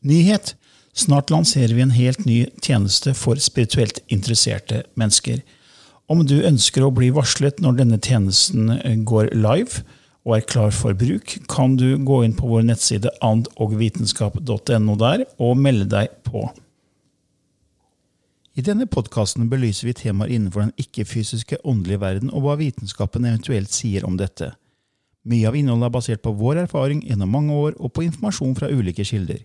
Nyhet! Snart lanserer vi en helt ny tjeneste for spirituelt interesserte mennesker. Om du ønsker å bli varslet når denne tjenesten eh, går live og er klar for bruk, kan du gå inn på vår nettside andogvitenskap.no der og melde deg på. I denne podkasten belyser vi temaer innenfor den ikke-fysiske åndelige verden og hva vitenskapen eventuelt sier om dette. Mye av innholdet er basert på vår erfaring gjennom mange år og på informasjon fra ulike kilder.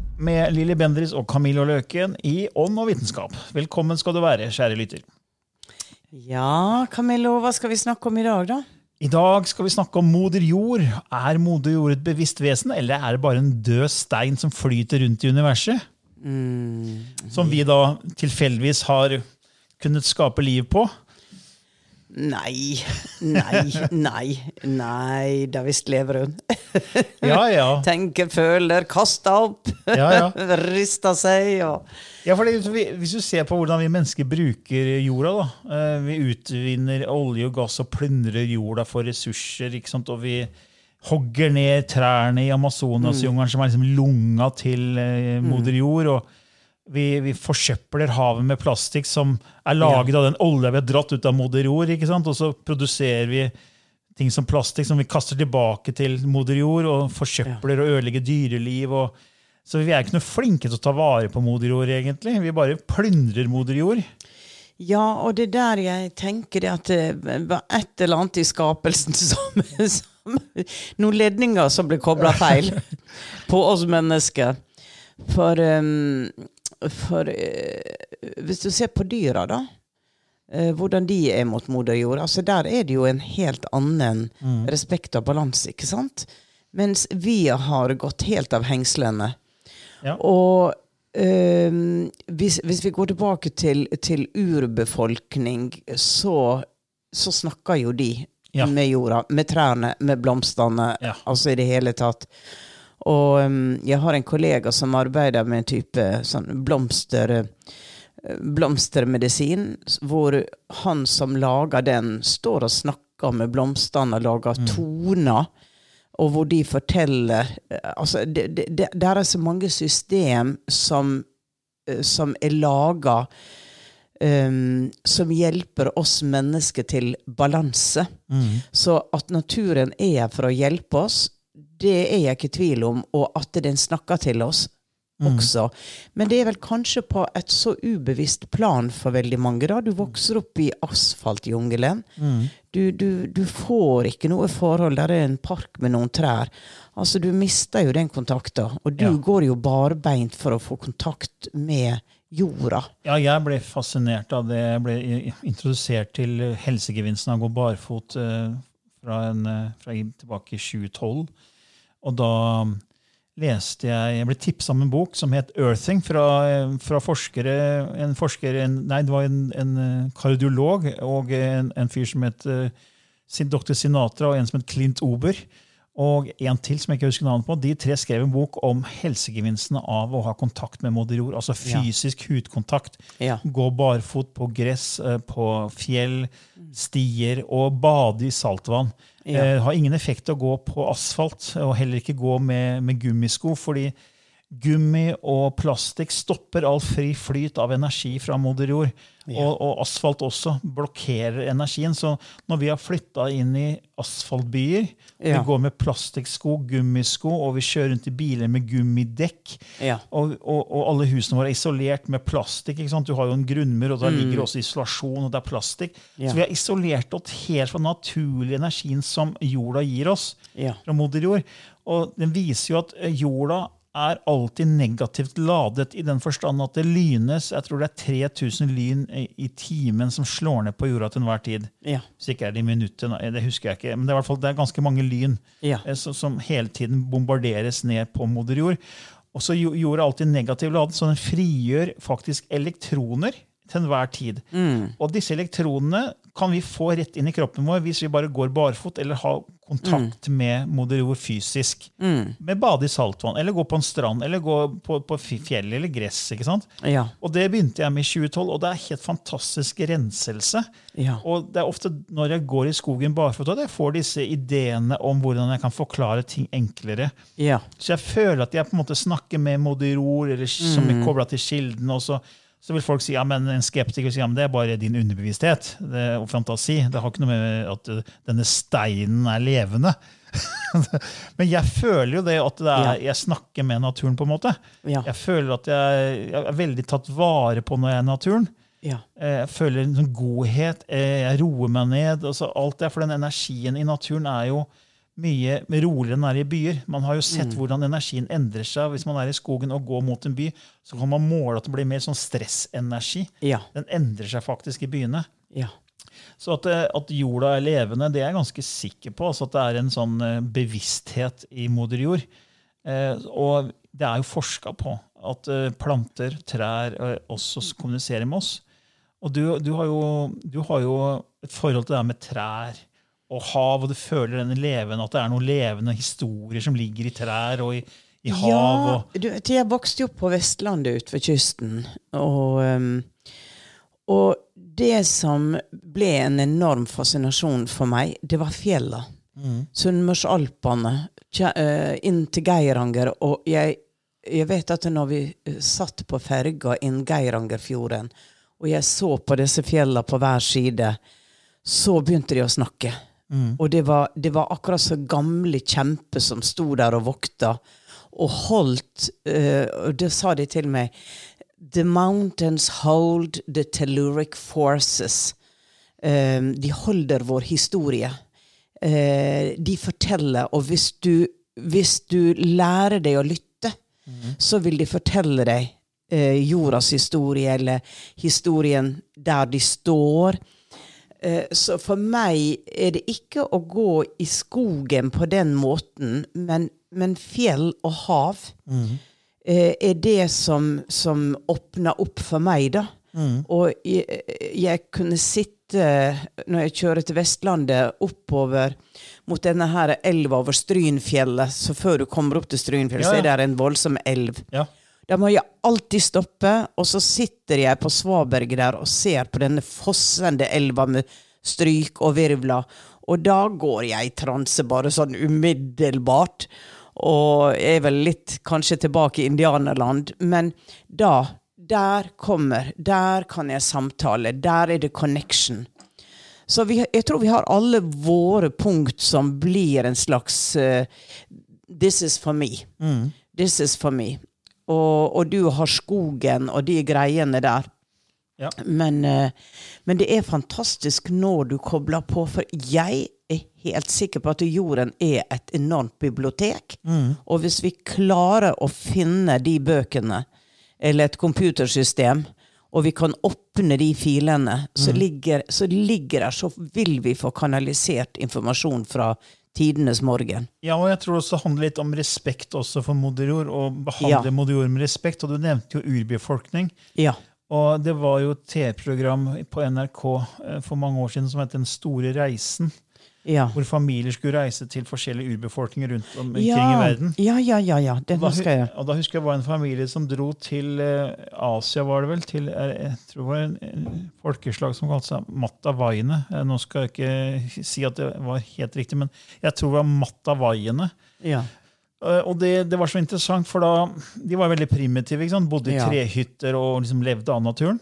med Lilly Bendriss og Camillo Løken i Ånd og vitenskap. Velkommen skal du være, kjære lytter. Ja, Camillo, hva skal vi snakke om i dag, da? I dag skal vi snakke om moder jord. Er moder jord et bevisst vesen, eller er det bare en død stein som flyter rundt i universet? Som vi da tilfeldigvis har kunnet skape liv på? Nei, nei, nei, nei, da visst lever hun. Ja, ja. Tenker, føler, kaster opp, Ja, ja. rister seg og Ja, for det, Hvis du ser på hvordan vi mennesker bruker jorda da, eh, Vi utvinner olje og gass og plyndrer jorda for ressurser. Og vi hogger ned trærne i Amazonasjungelen, som er liksom lunga til eh, moder jord. og vi, vi forsøpler havet med plastikk som er laget av den olja vi har dratt ut av moder jord. Og så produserer vi ting som plastikk som vi kaster tilbake til moder jord, og forsøpler og ødelegger dyreliv. og så vi er ikke noe flinke til å ta vare på moder jord, egentlig. Vi bare plyndrer moder jord. Ja, og det er der jeg tenker det at det var et eller annet i skapelsen som, som Noen ledninger som ble kobla feil på oss mennesker. For, um, for eh, hvis du ser på dyra, da. Eh, hvordan de er mot moder jord. altså Der er det jo en helt annen respekt og balanse, ikke sant? Mens vi har gått helt av hengslene. Ja. Og øhm, hvis, hvis vi går tilbake til, til urbefolkning, så, så snakker jo de Ja. med jorda, med trærne, med blomstene, Ja. altså i det hele tatt. Og um, jeg har en kollega som arbeider med en type sånn blomster eh, blomstermedisin, hvor han som lager den, står og snakker med blomstene og lager toner. Og hvor de forteller altså det, det, det, det er så mange system som, eh, som er laga som hjelper oss mennesker til balanse. Så at naturen er her for å hjelpe oss, det er jeg ikke i tvil om. Og at den snakker til oss også. Men det er vel kanskje på et så ubevisst plan for veldig mange. da. Du vokser opp i asfaltjungelen. Du, du, du får ikke noe forhold. Der er en park med noen trær. Altså, Du mister jo den kontakten. Og du Ja. går jo barbeint for å få kontakt med jorda. Ja, jeg ble fascinert av det. Jeg ble introdusert til helsegevinsten av å gå barfot eh, fra, en, eh, fra tilbake i 2012. Og da leste jeg Jeg ble tipsa om en bok som het 'Earthing', fra, fra forskere en forsker, en, Nei, det var en, en eh, kardiolog og en, en fyr som het eh, Dr. Sinatra og en som het Clint Ober. og en til som jeg ikke husker navnet på. De tre skrev en bok om helsegevinstene av å ha kontakt med moder jord. Altså fysisk hudkontakt. Ja. Gå barfot på gress, eh, på fjell, stier, og bade i saltvann. Ja. Eh, har ingen effekt å gå på asfalt, og heller ikke gå med, med gummisko. fordi Gummi og plastikk stopper all fri flyt av energi fra moder jord. Og, og asfalt også blokkerer energien. Så når vi har flytta inn i asfaltbyer, Ja. vi går med plastikksko, gummisko, og vi kjører rundt i biler med gummidekk, Ja. og, og, og alle husene våre er isolert med plastikk. Du har jo en grunnmur, og der ligger også isolasjon, og det er plastikk. Mm. Ja. Så vi har isolert oss helt fra den naturlige energien som jorda gir oss fra moder jord. Og den viser jo at jorda er alltid negativt ladet i den forstand at det lynes jeg tror det er 3000 lyn i, timen som slår ned på jorda til enhver tid. Ja. Hvis ikke er det i minuttet, det husker jeg ikke. Men det er, fall, det er ganske mange lyn Ja. eh, som, som hele tiden bombarderes ned på moder jord. Og så jo- jorda er alltid negativt ladet, så den frigjør faktisk elektroner til enhver tid. Og disse elektronene kan vi få rett inn i kroppen vår hvis vi bare går barfot eller har kontakt med moder jord fysisk. Med bade i saltvann, eller gå på en strand, eller gå på, på fjell eller gress. ikke sant? Ja. Og det begynte jeg med i 2012, og det er helt fantastisk renselse. Ja. Og det er ofte når jeg går i skogen barfot at jeg får disse ideene om hvordan jeg kan forklare ting enklere. Ja. Så jeg føler at jeg på en måte snakker med moder jord, eller som er kobla til kilden. og så, så vil folk si ja, men en skeptiker vil si ja, men det er bare din underbevissthet det, og fantasi. Det har ikke noe med at denne steinen er levende. men jeg føler jo det at det er, jeg snakker med naturen. på en måte. Ja. Jeg føler at jeg, jeg er veldig tatt vare på når jeg er i naturen. Ja. Eh, Jeg føler en sånn godhet. eh, Jeg roer meg ned. Altså alt det, For den energien i naturen er jo mye roligere enn det er i byer. Man har jo sett hvordan energien endrer seg. Hvis man er i skogen og går mot en by, så kan man måle at det blir mer sånn stressenergi. Ja. Den endrer seg faktisk i byene. Ja. Så at, eh, at jorda er levende, det er jeg ganske sikker på. Altså at det er en sånn eh, bevissthet i moder jord. Eh, og det er jo forska på at eh, planter, trær, også kommuniserer med oss. Og du, du, har jo, du har jo et forhold til det her med trær og hav, og du føler denne levende, at det er noen levende historier som ligger i trær og i, i hav. Ja, Og, du, jeg vokste jo opp på Vestlandet utenfor kysten. Og, um, og det som ble en enorm fascinasjon for meg, det var fjella. Sunnmørsalpene, eh, inn til Geiranger. Og jeg, jeg vet at når vi eh, satt på ferga inn Geirangerfjorden, og jeg så på disse fjella på hver side, så begynte de å snakke. Og det var, det var akkurat så gamle kjemper som sto der og vokta, og holdt uh, Og det sa de til meg The mountains hold the telluric forces. Eh, de holder vår historie. Uh, de forteller, og hvis du, hvis du lærer deg å lytte, så vil de fortelle deg uh, jordas historie, eller historien der de står. Eh, Så for meg er det ikke å gå i skogen på den måten, men, men fjell og hav mm. er det som, som åpner opp for meg, da. Og jeg, jeg kunne sitte, når jeg kjører til Vestlandet, oppover mot denne her elva over Strynfjellet, så før du kommer opp til Strynfjellet, Ja, så er det en voldsom elv. ja. Da må jeg alltid stoppe, og så sitter jeg på svaberget der og ser på denne fossende elva med stryk og virvler. Og da går jeg i transe bare sånn umiddelbart. Og er vel litt kanskje tilbake i indianerland. Men da, der kommer, der kan jeg samtale. Der er det connection. Så vi, jeg tror vi har alle våre punkt som blir en slags uh, This is for me. This is for me. Og, og du har skogen og de greiene der. Ja. Men, eh, men det er fantastisk når du kobler på, for jeg er helt sikker på at jorden er et enormt bibliotek. Og hvis vi klarer å finne de bøkene, eller et computersystem, og vi kan åpne de filene, så, ligger, så ligger der, så vil vi få kanalisert informasjon fra tidenes morgen. Ja, og jeg tror også det handler litt om respekt også for moder jord, og behandle Ja. moder jord med respekt. Og du nevnte jo urbefolkning. Ja. Og det var jo et TV-program på NRK eh, for mange år siden som het Den store reisen. Ja. Hvor familier skulle reise til forskjellige urbefolkninger rundt omkring ja. i verden. Ja, ja, ja, ja. Det husker jeg. og da husker jeg var en familie som dro til eh, Asia, var det vel? Til eh, jeg tror det var en, folkeslag som kalte seg mattawaiene. Eh, Nå skal jeg ikke si at det var helt riktig, men jeg tror det var mattawaiene. Ja. Og det, det var så interessant, for da, de var veldig primitive. ikke sant? Bodde i trehytter og liksom levde av naturen.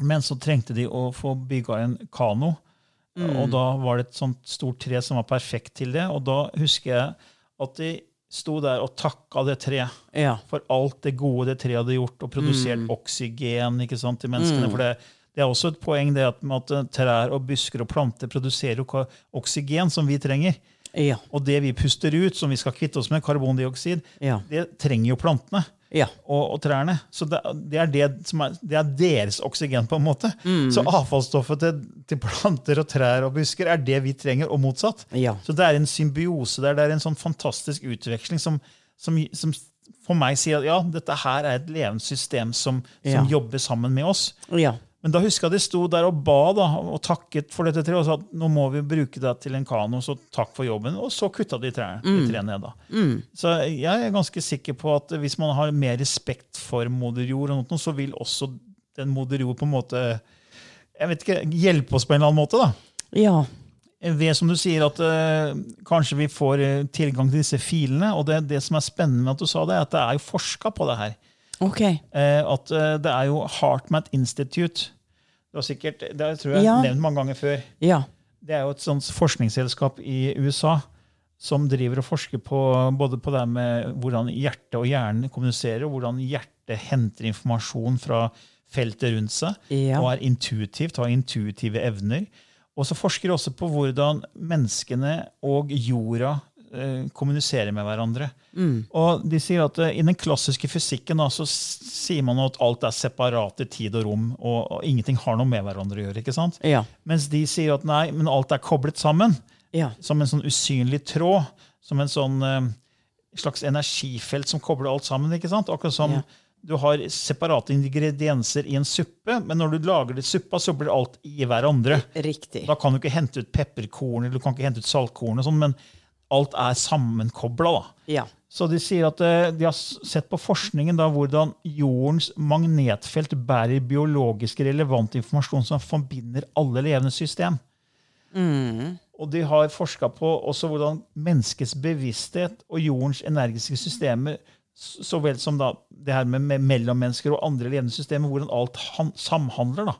Men så trengte de å få bygga en kano. Mm. Og da var det et sånt stort tre som var perfekt til det. Og da husker jeg at de sto der og takka det treet Ja. for alt det gode det treet hadde gjort, og produsert Mm. oksygen ikke sant, til menneskene. For det, det er også et poeng det at, at eh, trær og busker og planter produserer oksygen som vi trenger. Ja. Og det vi puster ut, som vi skal kvitte oss med, karbondioksid, Ja. det trenger jo plantene Ja. og, og trærne. Så det, det, er det, som er, det er deres oksygen, på en måte. Mm. Så avfallsstoffet til, til planter og trær og busker er det vi trenger, og motsatt. Ja. Så det er en symbiose der. Det er en sånn fantastisk utveksling som, som, som for meg sier at ja, dette her er et levende system som, som Ja. jobber sammen med oss. Ja. Men da husker jeg de sto der og ba da, og takket for dette treet og sa at nå må vi bruke det til en kano, så takk for jobben. Og så kutta de trærne de trærne ned. da. Så jeg er ganske sikker på at hvis man har mer respekt for moder jord, og noe, så vil også den moder jord på en måte jeg vet ikke, hjelpe oss på en eller annen måte. da. Ja. Ved som du sier at uh, kanskje vi får eh, tilgang til disse filene. Og det, det som er spennende med at du sa det, er at det er jo forska på det her. Ok. Eh, at uh, det er jo HeartMath Institute. Det, var sikkert, det tror jeg jeg Ja. har nevnt mange ganger før. Ja. Det er jo et sånt forskningsselskap i USA som driver og forsker på både på det med hvordan hjertet og hjernen kommuniserer, og hvordan hjertet henter informasjon fra feltet rundt seg, Ja. og er intuitivt, har intuitive evner. Og så forsker de også på hvordan menneskene og jorda eh, kommuniserer med hverandre. Og de sier at eh, I den klassiske fysikken da, så sier man at alt er separat i tid og rom, og, og ingenting har noe med hverandre å gjøre. ikke sant? Ja. Mens de sier at nei, men alt er koblet sammen. Ja. Som en sånn usynlig tråd. Som en sånn eh, slags energifelt som kobler alt sammen. ikke sant? Akkurat som Ja. du har separate ingredienser i en suppe, men når du lager det suppa, så blir alt i hverandre. Riktig. Da kan du ikke hente ut pepperkorn eller du kan ikke hente ut saltkorn, og sånn, men alt er sammenkobla. Ja. Så de sier at eh, de har sett på forskningen da hvordan jordens magnetfelt bærer biologisk relevant informasjon som forbinder alle levende system. Og de har forska på også hvordan menneskets bevissthet og jordens energiske systemer, så vel som da det her med, med mellommennesker og andre levende systemer, hvordan alt han, samhandler. da.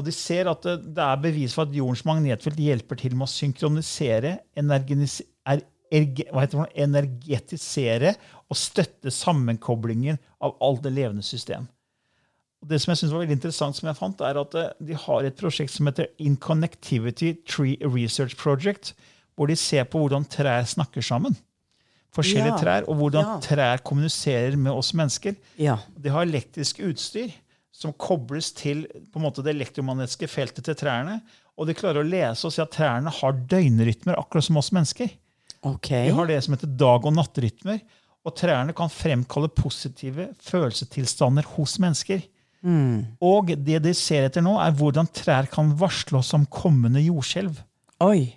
Og de ser at det, er bevis for at jordens magnetfelt hjelper til med å synkronisere, er, det, energetisere og støtte sammenkoblingen av alt det levende system. Og det som jeg synes var veldig interessant, som jeg fant, er at eh, de har et prosjekt som heter Inconnectivity Tree Research Project, hvor de ser på hvordan trær snakker sammen. Forskjellige Ja. trær, og hvordan Ja. trær kommuniserer med oss mennesker. Ja. De har elektrisk utstyr som kobles til på en måte det elektromagnetiske feltet til trærne. Og de klarer å lese og si at trærne har døgnrytmer, akkurat som oss mennesker. Okay. De har det som heter dag- og nattrytmer. Og trærne kan fremkalle positive følelsestilstander hos mennesker. Og det de ser etter nå, er hvordan trær kan varsle oss om kommende jordskjelv. Oi.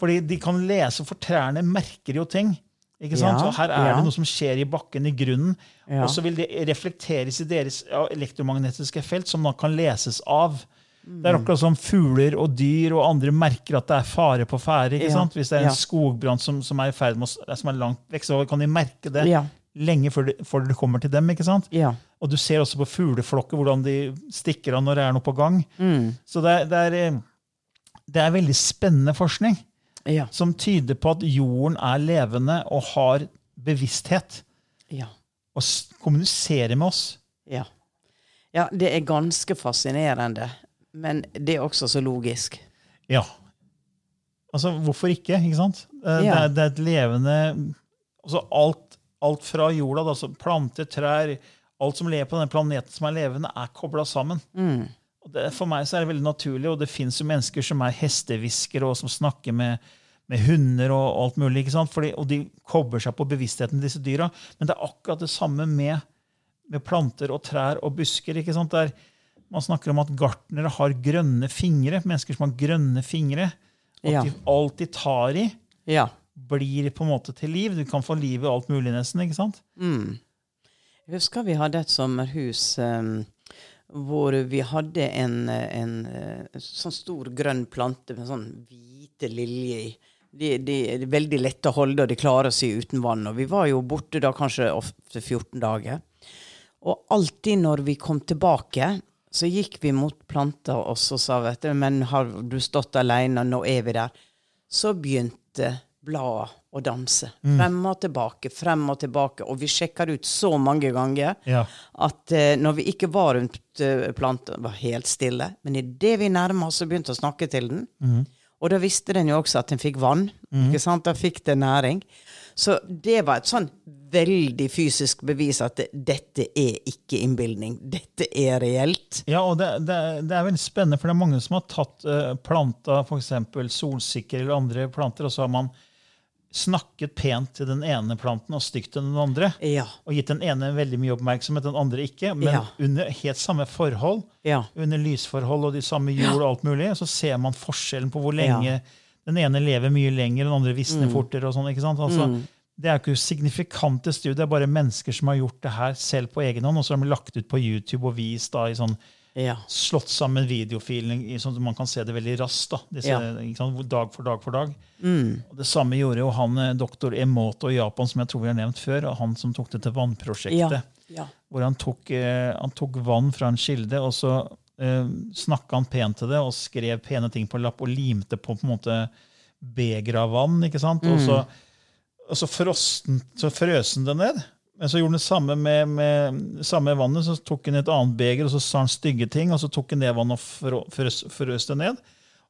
Fordi de kan lese, for trærne merker jo ting. Ikke sant? Ja, så her er ja. det noe som skjer i bakken, i grunnen. Ja. Og så vil det reflekteres i deres elektromagnetiske felt, som da kan leses av. Det er akkurat som fugler og dyr og andre merker at det er fare på ferde. Hvis det er en skogbrann som, som er i ferd med å, som er langt vekk, så kan de merke det lenge før det, før det kommer til dem. ikke sant? Ja. Og du ser også på fugleflokker hvordan de stikker av når det er noe på gang. Mm. Så det er, det, er, eh, det er veldig spennende forskning Ja. som tyder på at jorden er levende og har bevissthet Ja. og kommuniserer med oss. Ja. ja, det er ganske fascinerende. Men det er også så logisk. Ja. Altså, hvorfor ikke? ikke sant? Eh, Det, Ja. er, det er et levende altså alt, alt fra jorda, da, altså planter, trær Alt som lever på denne planeten som er levende, er kobla sammen. Og det, for meg så er det veldig naturlig, og det fins jo mennesker som er hestehviskere, og som snakker med, med hunder og alt mulig. ikke sant? Fordi, og de kobler seg på bevisstheten til disse dyra. Men det er akkurat det samme med, med planter og trær og busker. ikke sant? Der man snakker om at gartnere har grønne fingre. Mennesker som har grønne fingre. At Ja. de, alt de tar i, Ja. blir på en måte til liv. Du kan få liv i alt mulig, nesten. ikke sant? Jeg husker vi hadde et sommerhus um, hvor vi hadde en, en, en, sånn stor grønn plante med sånn hvite liljer i. De, de er veldig lette å holde, og de klarer seg uten vann. Og vi var jo borte da kanskje ofte 14 dager. Og alltid når vi kom tilbake, så gikk vi mot planta og så sa vi men har du stått alene, nå er vi der. Så begynte bladet og danse. Frem og tilbake, frem og tilbake. Og vi sjekka det ut så mange ganger Ja. at uh, når vi ikke var rundt uh, planta, var helt stille. Men idet vi nærma oss og begynte å snakke til den, og da visste den jo også at den fikk vann, ikke sant? da fikk den næring. Så det var et sånn veldig fysisk bevis at det, dette er ikke innbilning. Dette er reelt. Ja, og det, det, det er veldig spennende, for det er mange som har tatt uh, planter, f.eks. solsikker eller andre planter, og så har man snakket pent til den ene planten og stygt til den andre. Ja. Og gitt den ene veldig mye oppmerksomhet, den andre ikke. Men Ja. under helt samme forhold, Ja. under lysforhold og de samme jord og alt mulig, så ser man forskjellen på hvor lenge den ene lever mye lenger, den andre visner Mm. fortere. og sånn, ikke sant? Altså, Det er ikke signifikante studier, det er bare mennesker som har gjort det her selv på egen hånd, og så har de lagt ut på YouTube og vist da i sånn Ja. slått sammen videofilen sånn at man kan se det veldig raskt. da, disse, Ja. Dag for dag for dag. Og Det samme gjorde jo han eh, doktor Emoto i Japan, som jeg tror vi har nevnt før. Han som tok det til vannprosjektet. Ja. Hvor han tok, eh, han tok vann fra en kilde, og så eh, snakka han pent til det og skrev pene ting på en lapp og limte på på en måte beger av vann. ikke sant? Og så, og så, frosten, så frøs han det ned. Men så gjorde han det samme med, med samme vannet. Så tok han et annet beger og så sa han stygge ting, og så tok han det vannet og frøs, frøs det ned.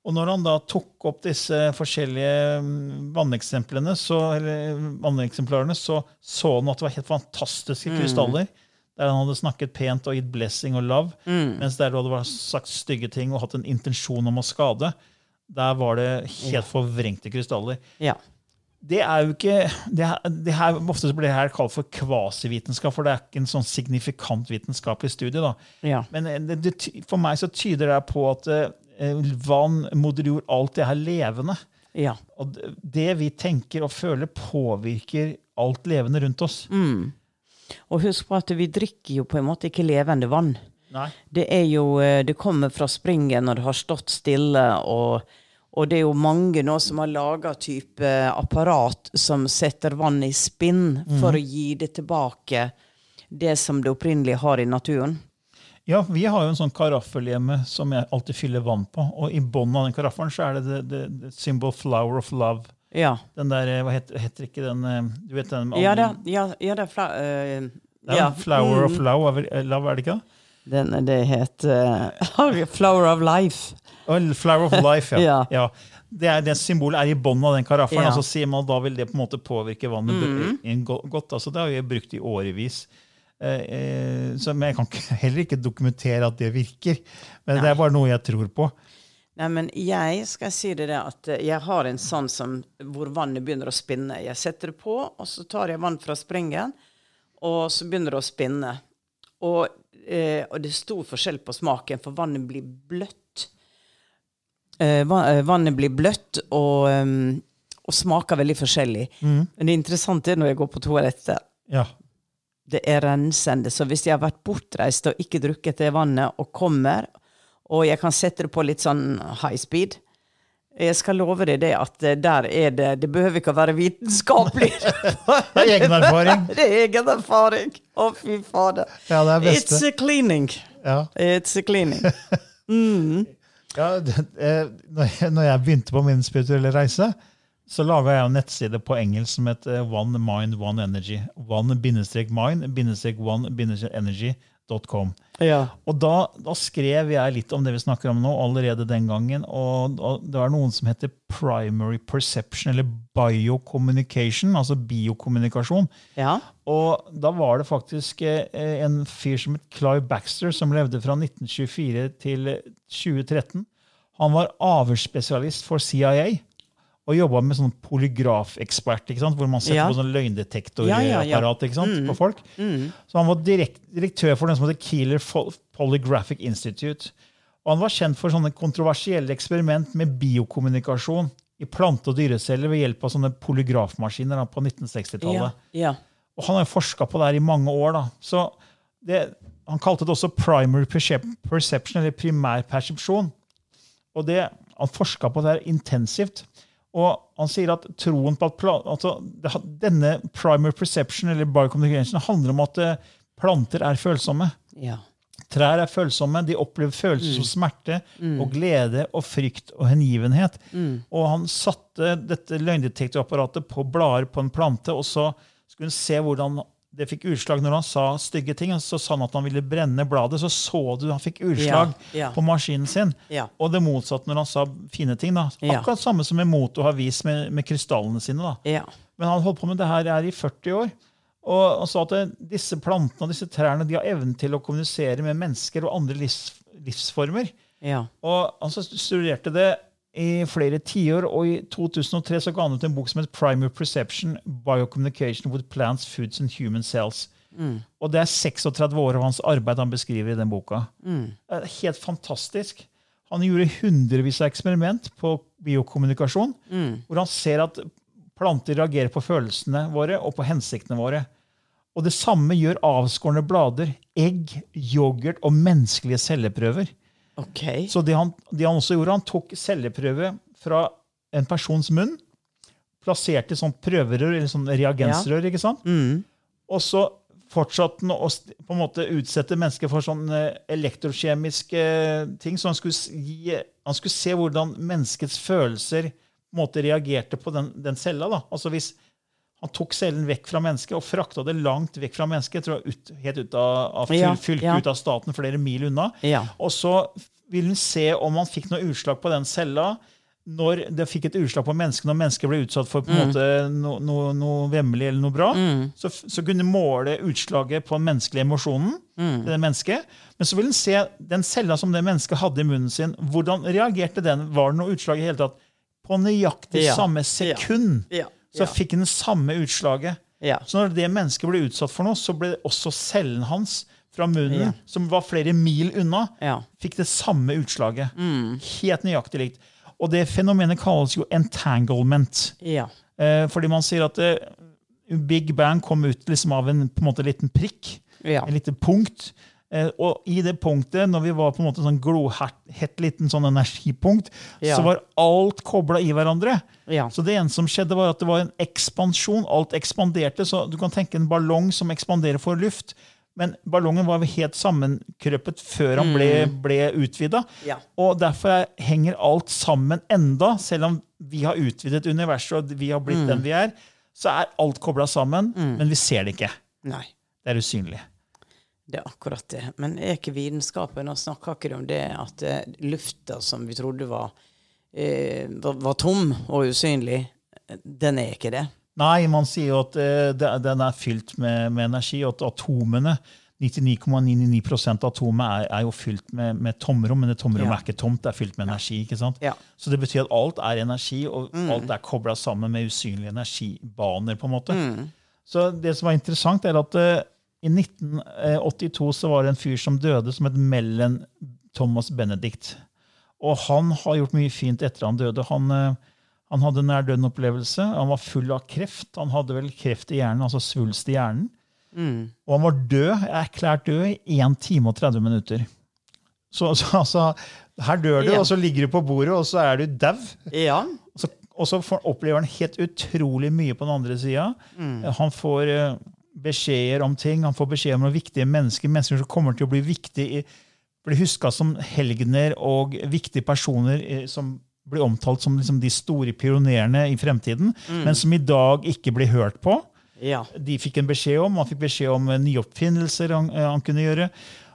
Og når han da tok opp disse forskjellige mm, vanneksemplene, så, eller vanneksemplarene, så så han at det var helt fantastiske krystaller. Der han hadde snakket pent og gitt blessing og love. Mens der du hadde sagt stygge ting og hatt en intensjon om å skade, der var det helt forvrengte krystaller. ja. Det er jo ikke det her, det her, Ofte så blir det her kalt for kvasivitenskap, for det er ikke en sånn signifikant vitenskapelig studie. da. Ja. Men eh, det, det, for meg så tyder det på at eh, vann, moder jord, alt det her levende. ja. Og det, vi tenker og føler, påvirker alt levende rundt oss. Og husk på at vi drikker jo på en måte ikke levende vann. Nei. Det er jo, eh, det kommer fra springen når det har stått stille, og, og det er jo mange nå som har laga type apparat som setter vann i spinn for å gi det tilbake det som det opprinnelig har i naturen. Ja, vi har jo en sånn karaffel hjemme som jeg alltid fyller vann på. Og i bunnen av den karaffelen så er det the, the, the symbol flower of love. Ja. Den der, eh, hva heter, heter ikke den eh, Du vet den Ja, det, ja, ja, det er fla, uh, ja. Flower of Mm. love, er det ikke det? Den, det heter Flower of Life. Oh, Flower of life, ja. Ja. ja. Det, er, det symbolet er i bunnen av den karaffelen, Ja. og så sier man da vil det på en måte påvirke vannet Mm. godt. Altså, det har vi brukt i årevis. Eh, eh, så, men jeg kan ikke, heller ikke dokumentere at det virker. Men det er bare noe jeg tror på. Nei, men jeg skal si det det at eh, jeg har en sånn som, hvor vannet begynner å spinne. Jeg setter det på, og så tar jeg vann fra springen, og så begynner det å spinne. Og, eh, og det er stor forskjell på smaken, for vannet blir bløtt. Eh, eh, vannet blir bløtt og, ehm, og smaker veldig forskjellig. Men det interessante er når jeg går på toalettet. Ja. Det er rensende. Så hvis jeg har vært bortreist og ikke drukket det vannet, og kommer, og jeg kan sette det på litt sånn high speed Jeg skal love deg det at eh, der er det Det behøver ikke å være vitenskapelig. Det er egen erfaring. det er egen erfaring. Å, fy fader. Ja, det er beste. It's a cleaning. Ja. It's a cleaning. Ja, det, eh, når jeg begynte på min spirituelle reise, så laga jeg en nettside på engelsk som het eh, One Mind, One Energy. One-mind-one-energy.com. Ja. Og da, da skrev jeg litt om det vi snakker om nå, allerede den gangen. Og, og det var noen som heter primary perception, eller biocommunication, altså biokommunikasjon. ja. Og da var det faktisk eh, en fyr som het Clive Baxter, som levde fra 1924 til 2013. Han var avhørsspesialist for CIA og jobba med sånn polygrafekspert, hvor man setter Ja. på sånn løgndetektorapparat Ja, ja, ikke på folk. Så han var direkt, direktør for den som heter Keeler Polygraphic Institute. Og han var kjent for sånne kontroversielle eksperiment med biokommunikasjon i plante- og dyreceller ved hjelp av sånne polygrafmaskiner da, på 1960-tallet. Ja. Og han har jo forska på det her i mange år. da. Så det, Han kalte det også primary perception, eller primærpersepsjon. Og det, Han forska på det her intensivt. Og han sier at troen på at altså, denne primary perception, eller biocommunication, handler om at eh, planter er følsomme. ja. Trær er følsomme. De opplever følelser som smerte og glede og frykt og hengivenhet. Og han satte dette løgndetektorapparatet på blader på en plante, og så skulle han se hvordan det fikk utslag når han sa stygge ting. Så sa han at han ville brenne bladet, så så du han fikk utslag Ja, ja. på maskinen sin. Ja. Og det motsatte når han sa fine ting. da. Akkurat samme som Emoto har vist med, med krystallene sine. Men han holdt på med det her er i 40 år. Og han sa at det- disse plantene og disse trærne de har evnen til å kommunisere med mennesker og andre livs, livsformer. Ja. Og han studerte det i flere tiår, og i 2003 så ga han ut en bok som het Primary Perception, Biocommunication with Plants, Foods and Human Cells. Og det er 36 år av hans arbeid han beskriver i den boka. Er helt fantastisk. Han gjorde hundrevis av eksperiment på biokommunikasjon, hvor han ser at planter reagerer på følelsene våre og på hensiktene våre. Og det samme gjør avskårne blader, egg, yoghurt og menneskelige celleprøver. OK. Så det han, det han også gjorde, han tok celleprøve fra en persons munn, plasserte sånn prøverør, eller sånn reagensrør, ikke sant? Og så fortsatte han å på en måte utsette mennesker for sånn eh, elektrokjemiske ting. Så han skulle, gi, han skulle se hvordan menneskets følelser på en måte reagerte på den, den cella. Da. Altså hvis han tok cellen vekk fra mennesket og frakta det langt vekk fra mennesket, tror jeg ut, helt ut av, av Ja, fylket, ja. ut av staten, flere mil unna. Ja. Og så ville han se om han fikk noe utslag på den cella når det fikk et utslag på mennesket, når mennesket ble utsatt for på en måte no, no, noe vemmelig eller noe bra, så, så kunne han måle utslaget på den menneskelige emosjonen. til det mennesket. Men så ville han se den cella som det mennesket hadde i munnen sin. Hvordan reagerte den? Var det noe utslag i hele tatt? På nøyaktig Ja. samme sekund Ja. Så Ja. fikk det samme utslaget. Ja. Så når det mennesket ble utsatt for noe, så ble også cellen hans fra munnen, som var flere mil unna, Ja. fikk det samme utslaget. Helt nøyaktig likt. Og det fenomenet kalles jo entanglement. Ja. Eh, fordi man sier at eh, Big Bang kom ut liksom av en, på en måte, liten prikk, Ja. en liten punkt. Eh, og i det punktet, når vi var på en måte sånn glohett liten sånn energipunkt, Ja. så var alt kobla i hverandre. Ja. Så det eneste som skjedde, var at det var en ekspansjon. Alt ekspanderte. Så du kan tenke en ballong som ekspanderer for luft. Men ballongen var helt sammenkrøpet før han ble, ble utvida. Ja. Og derfor er, henger alt sammen enda, selv om vi har utvidet universet og vi har blitt den vi er. Så er alt kobla sammen, men vi ser det ikke. Nei. Det er usynlig. Det er akkurat det. Men er ikke vitenskapen og snakker ikke om det at eh, lufta som vi trodde var, eh, var, var tom og usynlig, den er ikke det? Nei, man sier jo at eh, den er fylt med, med energi, og at atomene 99,99% av atomet er, er jo fylt med, med tomrom, men det tomrommet Ja. er ikke tomt, det er fylt med energi. ikke sant? Ja. Så det betyr at alt er energi, og alt er kobla sammen med usynlige energibaner. på en måte. Så det som er interessant, er at eh, i 1982 så var det en fyr som døde, som het Mellon Thomas Benedict. Og han har gjort mye fint etter han døde. Han, eh, han hadde nær døden-opplevelse. Han var full av kreft. Han hadde vel kreft i hjernen, altså svulst i hjernen. Og han var død, erklært død i 1 time og 30 minutter. Så, så altså, her dør du, Ja. og så ligger du på bordet, og så er du dau. Ja. Og så, og så får, opplever han helt utrolig mye på den andre sida. Han får eh, beskjeder om ting, han får beskjed om noen viktige mennesker, mennesker som kommer til å bli viktige, blir bli huska som helgener og viktige personer eh, som blir omtalt som liksom, de store pionerene i fremtiden, men som i dag ikke blir hørt på Ja. de fikk en beskjed om. Han fikk beskjed om nyoppfinnelser nye oppfinnelser han, eh, han kunne gjøre.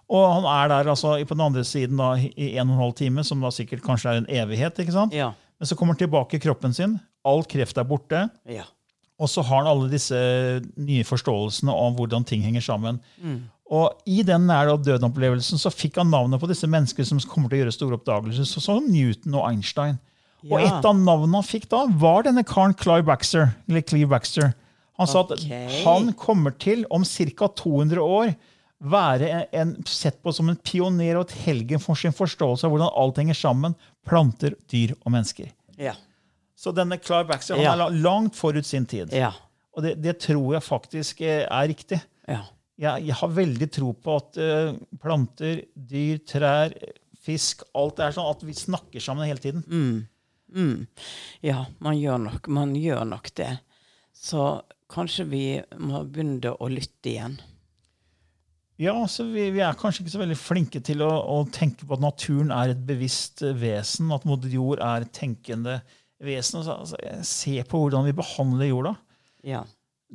Og han er der altså, på den andre siden da, i en og en halv time, som da sikkert kanskje er en evighet. ikke sant? Ja. Men så kommer han tilbake i kroppen sin. All kreft er borte. Ja. Og så har han alle disse nye forståelsene om hvordan ting henger sammen. Og i den nære døden-opplevelsen så fikk han navnet på disse menneskene som kommer til å gjøre store oppdagelser, som Newton og Einstein. Og et av navnene han fikk da, var denne karen Clive Baxter. Eller Cleve Baxter. Han sa okay. at han kommer til, om ca. 200 år, være en, en, sett på som en pioner og et helgen for sin forståelse av hvordan alt henger sammen. Planter, dyr og mennesker. Ja. Så denne Clive Baxter han er langt forut sin tid. Ja. Og det, det tror jeg faktisk eh, er riktig. Ja. Jeg, jeg har veldig tro på at uh, planter, dyr, trær, fisk Alt er sånn at vi snakker sammen hele tiden. ja, man gjør nok, man gjør nok det. Så kanskje vi må begynne å lytte igjen. Ja, så vi, vi er kanskje ikke så veldig flinke til å, å tenke på at naturen er et bevisst vesen, at moder jord er tenkende vesen. Altså, altså, jeg på hvordan vi behandler jorda. Ja.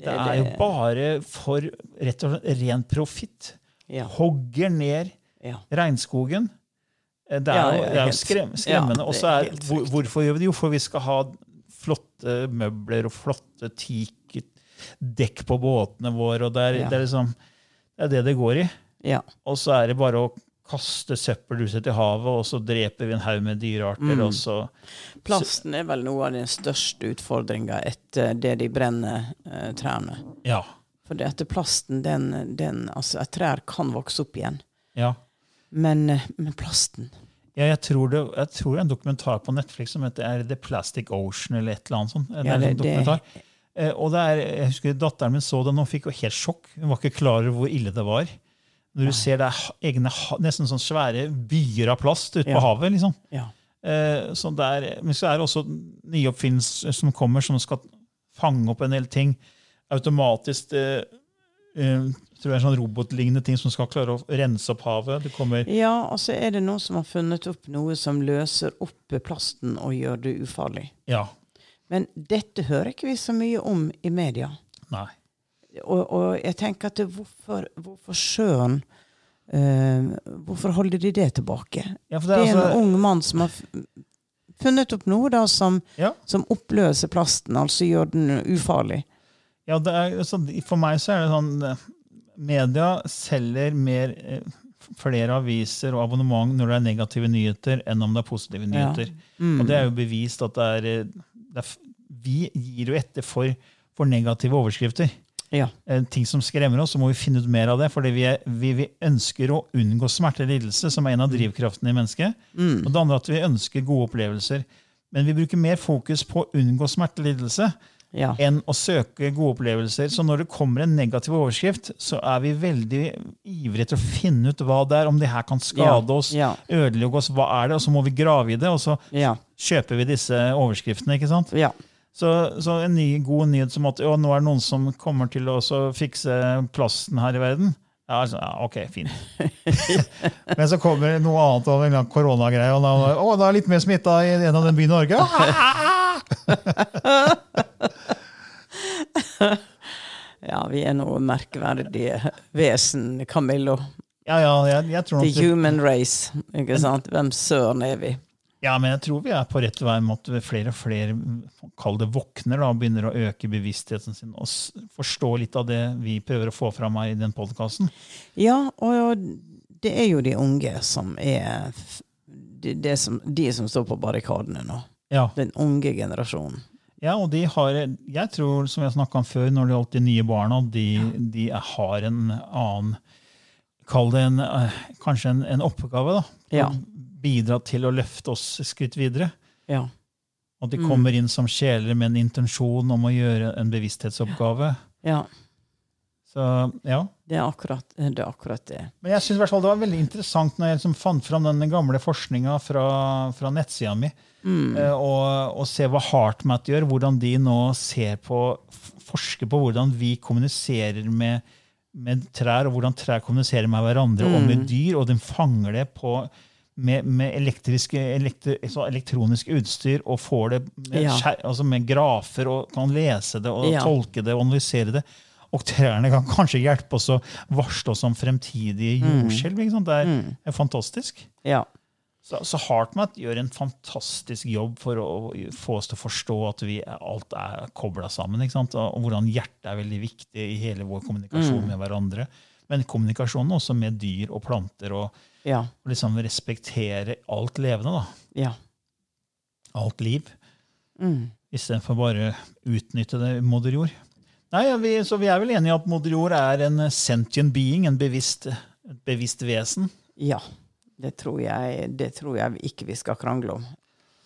Det er jo bare for rett og slett ren profitt. Ja. Hogger ned Ja. regnskogen. Det er, jo, det er jo skrem, skremmende. det Og så er hvor, hvorfor gjør vi det? Jo, for vi skal ha flotte møbler og flotte teakdekk på båtene våre. og det er, det, er liksom, det er det det går i. Ja. Og så er det bare å kaste søppel til havet, og så dreper vi en haug med dyrearter. Mm. og så... Plasten er vel noe av den største utfordringa etter det de brenner eh, trærne. Ja. For etter plasten, den, den Altså, et trær kan vokse opp igjen. ja. Men, eh, men plasten Ja, jeg tror, det, jeg tror det er en dokumentar på Netflix som heter er The Plastic Ocean, eller et eller annet sånt. Ja, det, det- det. Eh, og det er, jeg husker Datteren min så den og fikk jo helt sjokk. Hun var ikke klar over hvor ille det var. Når du ser det er egne, nesten sånn svære byer av plast ute Ja. på havet. liksom. Ja. Eh, så der, men så er det også nye oppfinnelser som kommer, som skal fange opp en del ting. Automatisk eh, eh, tror jeg sånn robotlignende ting som skal klare å rense opp havet. Det kommer Ja, og så er det noen som har funnet opp noe som løser opp plasten og gjør det ufarlig. Ja. Men dette hører ikke vi så mye om i media. Nei. Og, og jeg tenker at hvorfor, hvorfor sjøen uh, Hvorfor holder de det tilbake? Ja, det, det er er altså- en ung mann som har funnet opp noe da som, Ja. som oppløser plasten, altså gjør den ufarlig. Ja, det er, så For meg så er det sånn eh, Media selger mer eh, flere aviser og abonnement når det er negative nyheter, enn om det er positive Ja. nyheter. Og det er jo bevist at det er, eh, det er Vi gir jo etter for, for negative overskrifter. Ja. Ting som skremmer oss, så må vi finne ut mer av det. fordi vi, er, vi, vi ønsker å unngå smerte og lidelse, som er en av drivkraftene i mennesket. Og det andre at vi ønsker gode opplevelser. Men vi bruker mer fokus på å unngå smerte og lidelse Ja. enn å søke gode opplevelser. Så når det kommer en negativ overskrift, så er vi veldig ivrige til å finne ut hva det er, om det her kan skade oss, ja. ødelegge oss, hva er det, og så må vi grave i det, og så kjøper vi disse overskriftene. ikke sant? ja. Så, så en ny, god nyhet som at nå er det noen som kommer til å fikse plasten her i verden. Ja, altså, ja, ok, fint. Men så kommer noe annet av en koronagreie, og da, å, da er litt mer smitta i en av den byen i Norge. ja, vi er noe merkverdige vesen, Camillo. Ja, ja, jeg, jeg The human race. ikke sant? Hvem søren er vi? Ja, men jeg tror vi er på rett vei med at flere og flere kall det våkner da, og begynner å øke bevisstheten sin og forstå litt av det vi prøver å få fram her i den podkasten. Ja, og det er jo de unge som er de, som, de som står på barrikadene nå. Ja. Den unge generasjonen. Ja, og de har, jeg tror, som jeg snakka om før, når det gjaldt de nye barna, de, de har en annen Kall det en, eh, kanskje en, en oppgave. da. Ja. Bidra til å løfte oss skritt videre. Ja. Og de kommer inn som sjeler med en intensjon om å gjøre en bevissthetsoppgave. ja. Så, ja. Det er akkurat det. Er akkurat det. Men jeg synes i hvert fall det var veldig interessant når jeg liksom fant fram den gamle forskninga fra, fra nettsida mi, mm. og, og se hva HeartMath gjør, hvordan de nå ser på, forsker på hvordan vi kommuniserer med, med trær, og hvordan trær kommuniserer med hverandre og med dyr, og de fanger det på med, med elektri, så elektronisk utstyr og får det med, Ja. skjer, altså med grafer og kan lese det og Ja. tolke det og analysere det. Og trærne kan kanskje hjelpe oss å varsle oss om fremtidige jordskjelv. ikke sant? Det er, er fantastisk. Ja. Så, så HeartMath gjør en fantastisk jobb for å få oss til å forstå at vi alt er kobla sammen. Og hvordan hjertet er veldig viktig i hele vår kommunikasjon med hverandre. Men kommunikasjonen også med dyr og planter, og, Ja. og liksom respektere alt levende. da. Ja. Alt liv. Istedenfor bare utnytte det moder jord. Nei, vi, Så vi er vel enige om at moder jord er en sentient being, en bevisst, et bevisst vesen? ja. Det tror, jeg, det tror jeg ikke vi skal krangle om.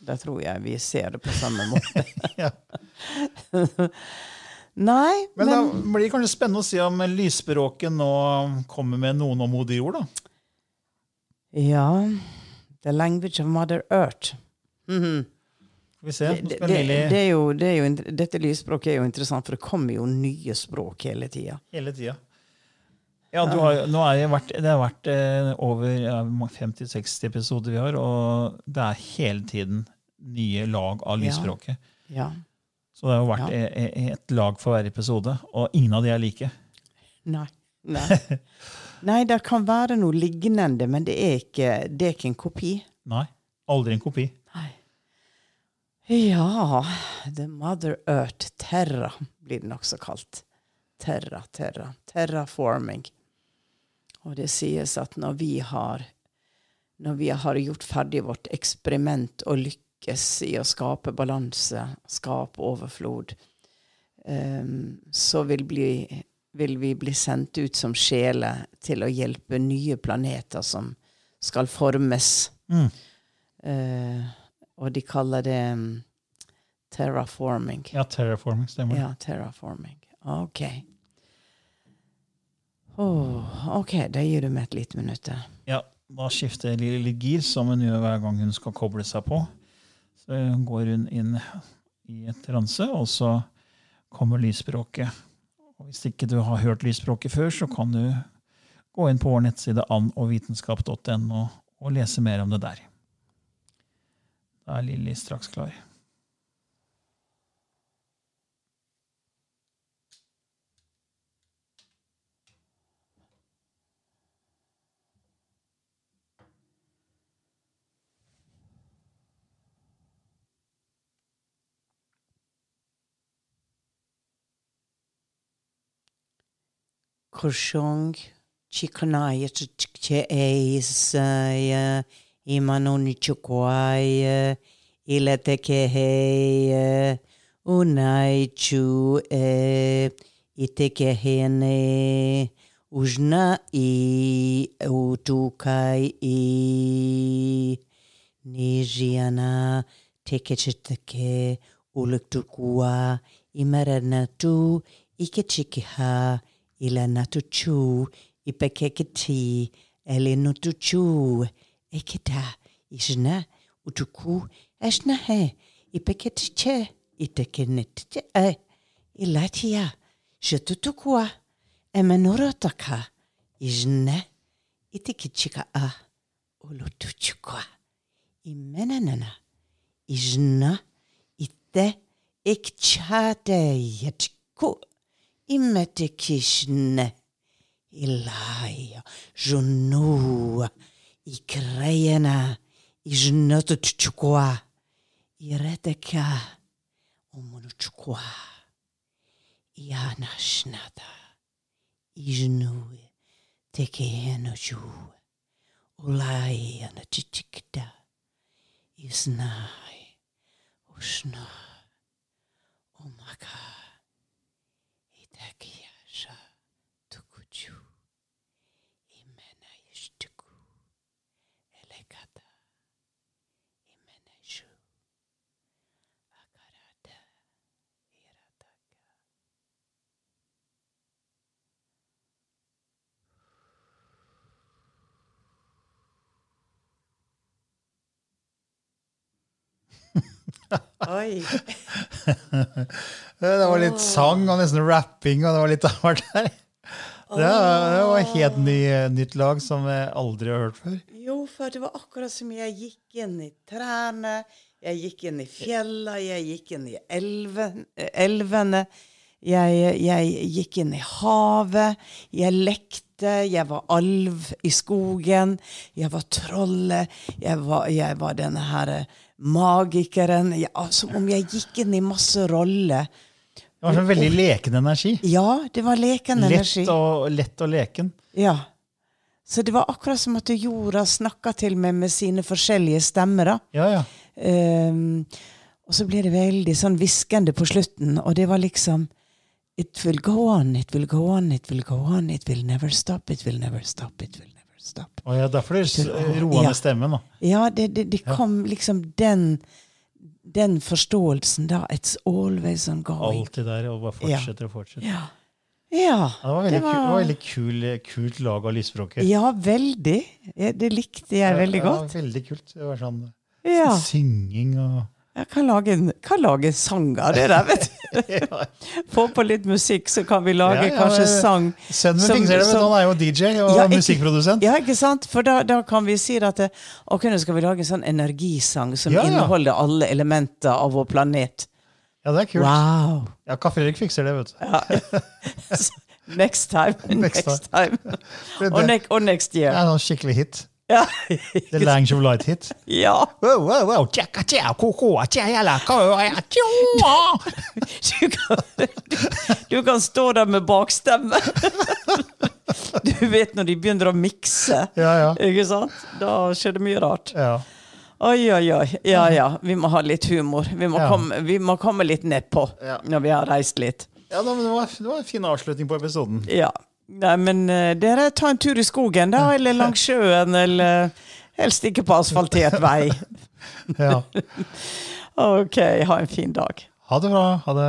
Da tror jeg vi ser det på samme måte. Nei, Men, men, Det blir kanskje spennende å se om lysspråket nå kommer med noen om moder jord, da. Ja. The language of Mother Earth. Mm -hmm. vi se. Det, det, det er jo, det er jo, dette lysspråket er jo interessant, for det kommer jo nye språk hele tida. hele tida. Ja, du har, nå er det, vært, det har vært eh, over 50-60 episoder vi har, og det er hele tiden nye lag av lysspråket. Ja. Så det har jo vært Ja. e- e- et lag for hver episode, og ingen av de er like. Nei. Nei. Nei, det kan være noe lignende, men det er ikke, det er ikke en kopi. Nei, aldri en kopi. Nei. Ja The Mother Earth. Terra blir den også kalt. Terra, terra. Terraforming. Og det sies at når vi har når vi har gjort ferdig vårt eksperiment og lykkes i å skape balanse, skape overflod, um, så vil, bli, vil vi bli sendt ut som sjeler til å hjelpe nye planeter som skal formes. Mm. Uh, og de kaller det um, terraforming. Ja, terraforming stemmer. Ja, terraforming. Ok. Oh, ok, da gir du meg et lite minutt. Ja, da skifter Lilly litt gir, som hun gjør hver gang hun skal koble seg på. Så går hun inn i et transe, og så kommer lysspråket. Og hvis ikke du har hørt lysspråket før, så kan du gå inn på vår nettside annovitenskap.no og lese mer om det der. Da er Lilly straks klar. Kurshong, chikanaya, chiche eisaya, imanoni chukwaya, iletekeheya, unai chu e, itekehene, ujna i, ikechikiha ilanatuchu ipekeketi elinutuchu eketa ishna utuku eshna he ipeketiche itekenetiche e ilatia shetutukua emenorotaka ishna itikichika a ulutuchukua imenenana ijna ite ikchate yatku immetekishne, ilaia, junua, ikreiena, ijnotutchukua, ireteka, omunutchukua, ianashnada, ijnue, tekeenoju, ulaia, nachichikda, isnai, ushna, o Oh Der Kirche. Oi. Det var litt sang og nesten rapping, og det var litt av hvert der. Det var, det var helt ny, nytt lag som jeg aldri har hørt før. Jo, for det var akkurat som jeg gikk inn i trærne, jeg gikk inn i fjella, jeg gikk inn i elven, elvene, jeg, jeg gikk inn i havet, jeg lekte, jeg var alv i skogen, jeg var trollet, jeg var, jeg var denne her magikeren, ja, som om jeg gikk inn i masse roller. Det var sånn veldig leken energi. Ja, det var leken energi. Lett og, lett og leken. Ja. Så det var akkurat som at jorda snakka til meg med sine forskjellige stemmer. da. Ja, ja. Um, og så ble det veldig sånn hviskende på slutten, og det var liksom It will go on, it will go on, it will go on, it will never stop, it will never stop, it will never stop. Og ja derfor det roa ned stemmen. da. Ja, det, det, det kom liksom den den forståelsen da It's always ongoing. Alltid der, og bare fortsetter og fortsetter. Ja. ja. Ja, det var veldig, Kul, det var veldig kul, kult lag av lysspråket. Ja, veldig. Det likte jeg veldig godt. Ja, var veldig kult. Det var sånn Ja. synging og Jeg kan lage en, kan lage en sang av det der, vet du. Få på litt musikk, så kan vi lage Ja, ja, kanskje sang. Sønnen min fikser det, men han er jo DJ og Ja, musikkprodusent. Ja, ikke sant? For da, da kan vi si at det, ok, nå skal vi lage en sånn energisang som inneholder alle elementer av vår planet. Ja, det er kult. Wow! Ja, Kaffe Erik fikser det, vet du. Next time. Next Next time. Og, next ne og next det er en sånn skikkelig hit. Ja. The Lange of Light-hit. ja. Wow, wow, wow. Tjekka, tjekka, koko, tjekka, tjoa. Du kan, du, du kan stå der med bakstemme. Du vet når de begynner å mikse. Ja, ja. Ikke sant? Da skjer det mye rart. ja. Oi, oi, oi. Ja, ja. Vi må ha litt humor. Vi må, Ja. komme, vi må komme litt nedpå Ja. når vi har reist litt. Ja, det, var, det var en fin avslutning på episoden. Ja. Nei, men eh, dere, ta en tur i skogen, da. Eller langs sjøen, eller helst ikke på asfaltert vei. Ja. Ok, ha en fin dag. Ha det bra. Ha det.